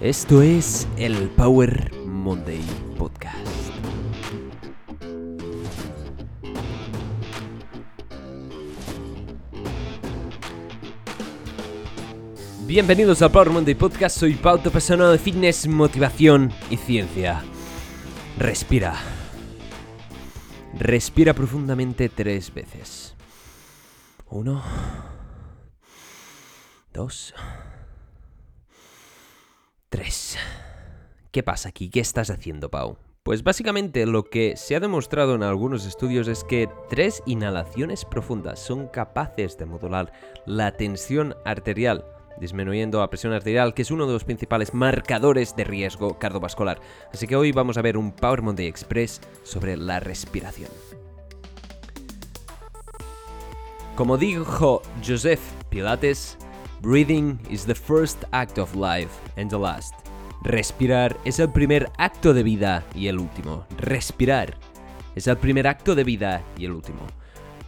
Esto es el Power Monday Podcast. Bienvenidos al Power Monday Podcast, soy Pau, tu persona de fitness, motivación y ciencia. Respira. Respira profundamente tres veces. Uno. Dos. Tres. ¿Qué pasa aquí? ¿Qué estás haciendo, Pau? Pues básicamente lo que se ha demostrado en algunos estudios es que tres inhalaciones profundas son capaces de modular la tensión arterial, disminuyendo la presión arterial, que es uno de los principales marcadores de riesgo cardiovascular. Así que hoy vamos a ver un Power Monday Express sobre la respiración. Como dijo Joseph Pilates, Breathing is the first act of life and the last. Respirar es el primer acto de vida y el último. Respirar es el primer acto de vida y el último.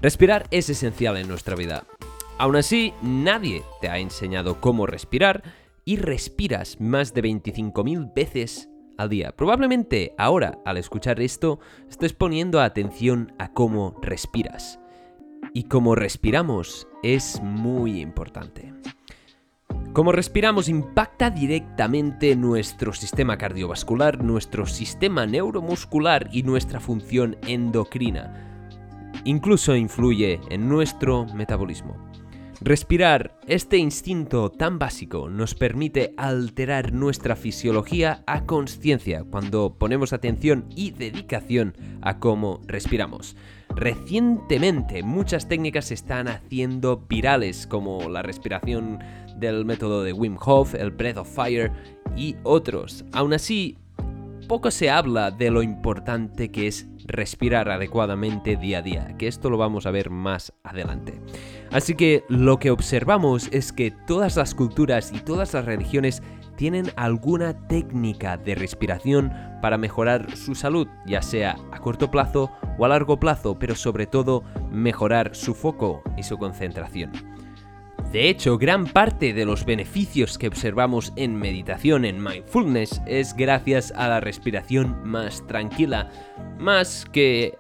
Respirar es esencial en nuestra vida. Aún así, nadie te ha enseñado cómo respirar y respiras más de 25.000 veces al día. Probablemente ahora, al escuchar esto, estés poniendo atención a cómo respiras. Y cómo respiramos es muy importante. Cómo respiramos impacta directamente nuestro sistema cardiovascular, nuestro sistema neuromuscular y nuestra función endocrina. Incluso influye en nuestro metabolismo. Respirar, este instinto tan básico, nos permite alterar nuestra fisiología a conciencia cuando ponemos atención y dedicación a cómo respiramos. Recientemente muchas técnicas se están haciendo virales como la respiración del método de Wim Hof, el Breath of Fire y otros. Aún así, poco se habla de lo importante que es respirar adecuadamente día a día, que esto lo vamos a ver más adelante. Así que lo que observamos es que todas las culturas y todas las religiones tienen alguna técnica de respiración para mejorar su salud, ya sea a corto plazo o a largo plazo, pero sobre todo mejorar su foco y su concentración. De hecho, gran parte de los beneficios que observamos en meditación, en mindfulness, es gracias a la respiración más tranquila, más que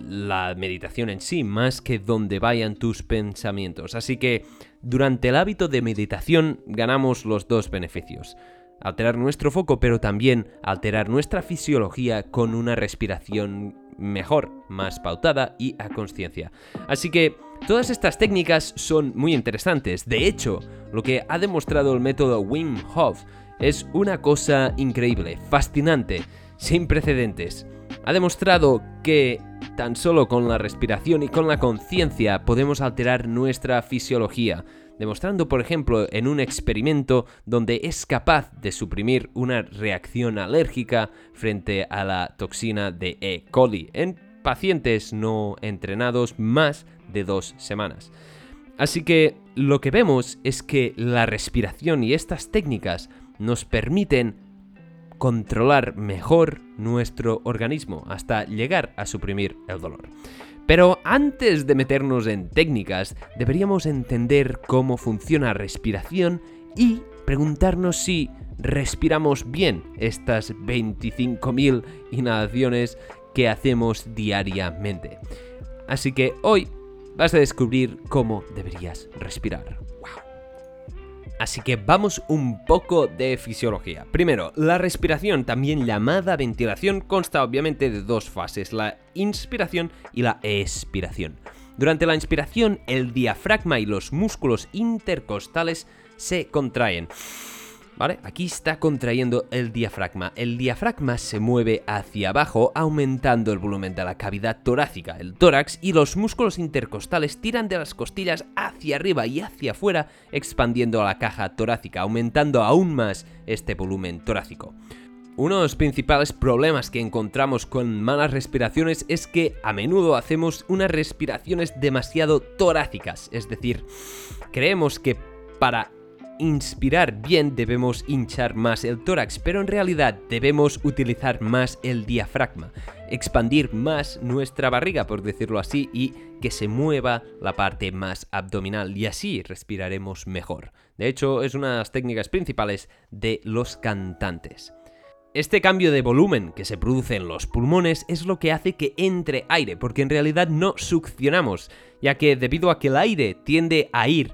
la meditación en sí, más que donde vayan tus pensamientos. Así que durante el hábito de meditación ganamos los dos beneficios. Alterar nuestro foco, pero también alterar nuestra fisiología con una respiración mejor, más pautada y a conciencia. Así que todas estas técnicas son muy interesantes. De hecho, lo que ha demostrado el método Wim Hof es una cosa increíble, fascinante, sin precedentes. Ha demostrado que tan solo con la respiración y con la conciencia podemos alterar nuestra fisiología demostrando por ejemplo en un experimento donde es capaz de suprimir una reacción alérgica frente a la toxina de E. coli en pacientes no entrenados más de dos semanas. Así que lo que vemos es que la respiración y estas técnicas nos permiten controlar mejor nuestro organismo hasta llegar a suprimir el dolor. Pero antes de meternos en técnicas, deberíamos entender cómo funciona respiración y preguntarnos si respiramos bien estas 25.000 inhalaciones que hacemos diariamente. Así que hoy vas a descubrir cómo deberías respirar. Así que vamos un poco de fisiología. Primero, la respiración, también llamada ventilación, consta obviamente de dos fases, la inspiración y la expiración. Durante la inspiración, el diafragma y los músculos intercostales se contraen. Aquí está contrayendo el diafragma. El diafragma se mueve hacia abajo aumentando el volumen de la cavidad torácica, el tórax, y los músculos intercostales tiran de las costillas hacia arriba y hacia afuera expandiendo la caja torácica, aumentando aún más este volumen torácico. Uno de los principales problemas que encontramos con malas respiraciones es que a menudo hacemos unas respiraciones demasiado torácicas, es decir, creemos que para inspirar bien debemos hinchar más el tórax, pero en realidad debemos utilizar más el diafragma, expandir más nuestra barriga, por decirlo así, y que se mueva la parte más abdominal y así respiraremos mejor. De hecho, es una de las técnicas principales de los cantantes. Este cambio de volumen que se produce en los pulmones es lo que hace que entre aire, porque en realidad no succionamos, ya que debido a que el aire tiende a ir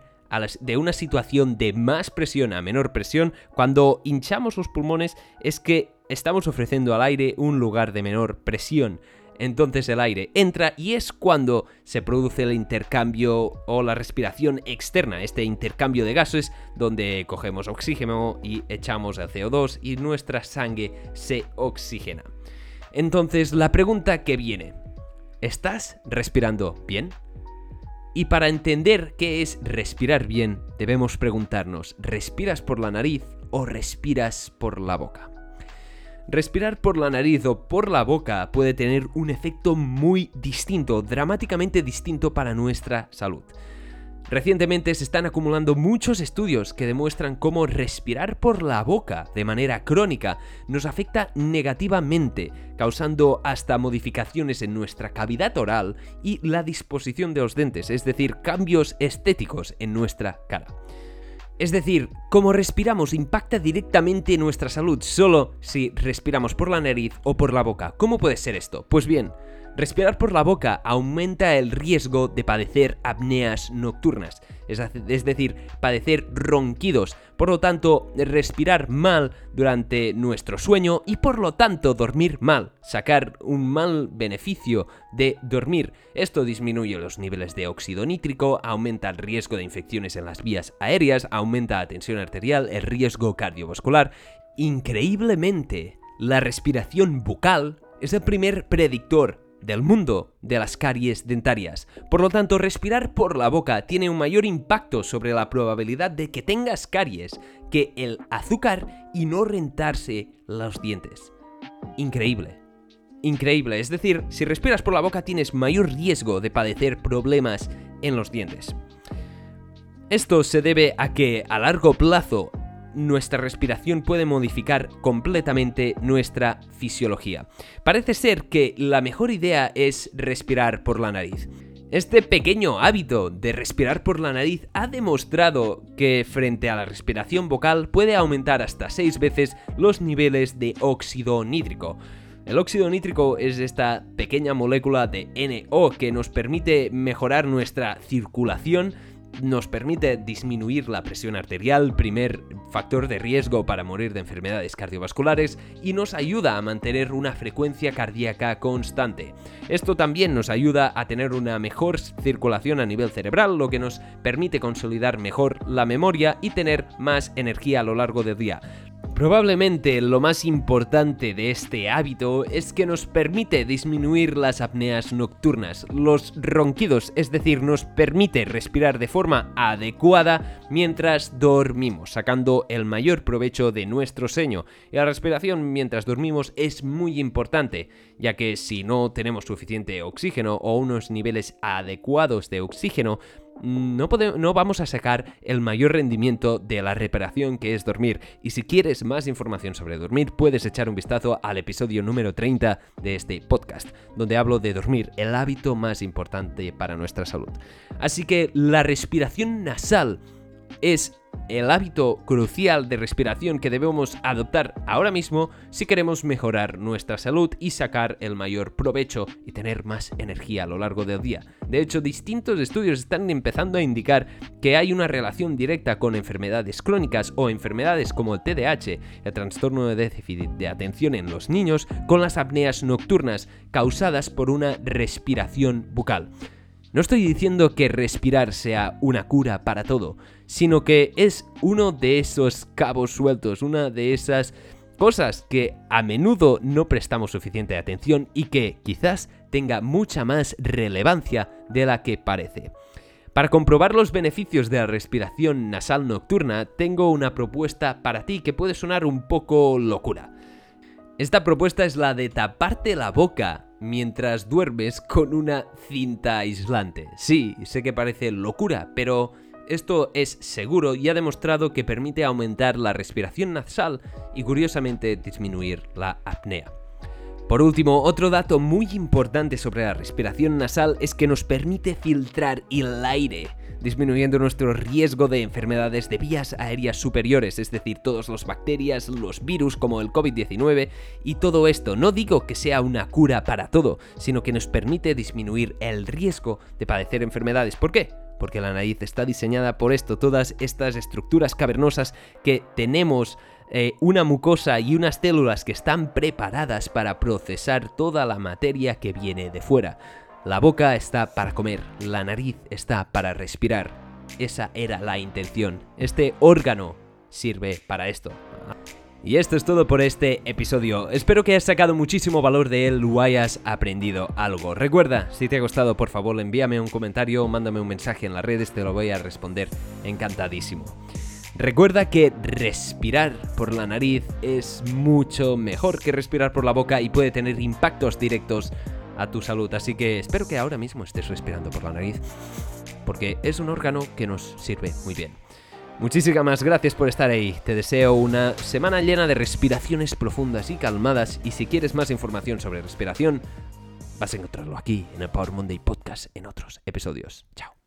de una situación de más presión a menor presión, cuando hinchamos los pulmones es que estamos ofreciendo al aire un lugar de menor presión. Entonces el aire entra y es cuando se produce el intercambio o la respiración externa, este intercambio de gases donde cogemos oxígeno y echamos el CO2 y nuestra sangre se oxigena. Entonces la pregunta que viene, ¿estás respirando bien? Y para entender qué es respirar bien, debemos preguntarnos, ¿respiras por la nariz o respiras por la boca? Respirar por la nariz o por la boca puede tener un efecto muy distinto, dramáticamente distinto para nuestra salud. Recientemente se están acumulando muchos estudios que demuestran cómo respirar por la boca de manera crónica nos afecta negativamente, causando hasta modificaciones en nuestra cavidad oral y la disposición de los dentes, es decir, cambios estéticos en nuestra cara. Es decir, cómo respiramos impacta directamente nuestra salud solo si respiramos por la nariz o por la boca. ¿Cómo puede ser esto? Pues bien, Respirar por la boca aumenta el riesgo de padecer apneas nocturnas, es decir, padecer ronquidos, por lo tanto, respirar mal durante nuestro sueño y por lo tanto dormir mal, sacar un mal beneficio de dormir. Esto disminuye los niveles de óxido nítrico, aumenta el riesgo de infecciones en las vías aéreas, aumenta la tensión arterial, el riesgo cardiovascular. Increíblemente, la respiración bucal es el primer predictor del mundo de las caries dentarias. Por lo tanto, respirar por la boca tiene un mayor impacto sobre la probabilidad de que tengas caries que el azúcar y no rentarse los dientes. Increíble. Increíble, es decir, si respiras por la boca tienes mayor riesgo de padecer problemas en los dientes. Esto se debe a que a largo plazo nuestra respiración puede modificar completamente nuestra fisiología. Parece ser que la mejor idea es respirar por la nariz. Este pequeño hábito de respirar por la nariz ha demostrado que frente a la respiración vocal puede aumentar hasta 6 veces los niveles de óxido nítrico. El óxido nítrico es esta pequeña molécula de NO que nos permite mejorar nuestra circulación nos permite disminuir la presión arterial, primer factor de riesgo para morir de enfermedades cardiovasculares, y nos ayuda a mantener una frecuencia cardíaca constante. Esto también nos ayuda a tener una mejor circulación a nivel cerebral, lo que nos permite consolidar mejor la memoria y tener más energía a lo largo del día. Probablemente lo más importante de este hábito es que nos permite disminuir las apneas nocturnas, los ronquidos, es decir, nos permite respirar de forma adecuada mientras dormimos, sacando el mayor provecho de nuestro sueño. Y la respiración mientras dormimos es muy importante, ya que si no tenemos suficiente oxígeno o unos niveles adecuados de oxígeno, no, no vamos a sacar el mayor rendimiento de la reparación que es dormir. Y si quieres más información sobre dormir, puedes echar un vistazo al episodio número 30 de este podcast, donde hablo de dormir, el hábito más importante para nuestra salud. Así que la respiración nasal es el hábito crucial de respiración que debemos adoptar ahora mismo si queremos mejorar nuestra salud y sacar el mayor provecho y tener más energía a lo largo del día. De hecho, distintos estudios están empezando a indicar que hay una relación directa con enfermedades crónicas o enfermedades como el TDAH, el trastorno de déficit de atención en los niños, con las apneas nocturnas causadas por una respiración bucal. No estoy diciendo que respirar sea una cura para todo, sino que es uno de esos cabos sueltos, una de esas cosas que a menudo no prestamos suficiente atención y que quizás tenga mucha más relevancia de la que parece. Para comprobar los beneficios de la respiración nasal nocturna, tengo una propuesta para ti que puede sonar un poco locura. Esta propuesta es la de taparte la boca mientras duermes con una cinta aislante. Sí, sé que parece locura, pero Esto es seguro y ha demostrado que permite aumentar la respiración nasal y curiosamente disminuir la apnea. Por último, otro dato muy importante sobre la respiración nasal es que nos permite filtrar el aire disminuyendo nuestro riesgo de enfermedades de vías aéreas superiores, es decir, todas las bacterias, los virus como el COVID-19 y todo esto. No digo que sea una cura para todo, sino que nos permite disminuir el riesgo de padecer enfermedades. ¿Por qué? Porque la nariz está diseñada por esto, todas estas estructuras cavernosas que tenemos eh, una mucosa y unas células que están preparadas para procesar toda la materia que viene de fuera. La boca está para comer, la nariz está para respirar. Esa era la intención. Este órgano sirve para esto. Y esto es todo por este episodio. Espero que hayas sacado muchísimo valor de él o hayas aprendido algo. Recuerda, si te ha gustado, por favor, envíame un comentario, mándame un mensaje en las redes, te lo voy a responder encantadísimo. Recuerda que respirar por la nariz es mucho mejor que respirar por la boca y puede tener impactos directos a tu salud. Así que espero que ahora mismo estés respirando por la nariz, porque es un órgano que nos sirve muy bien. Muchísimas gracias por estar ahí. Te deseo una semana llena de respiraciones profundas y calmadas. Y si quieres más información sobre respiración, vas a encontrarlo aquí en el Power Monday Podcast en otros episodios. Chao.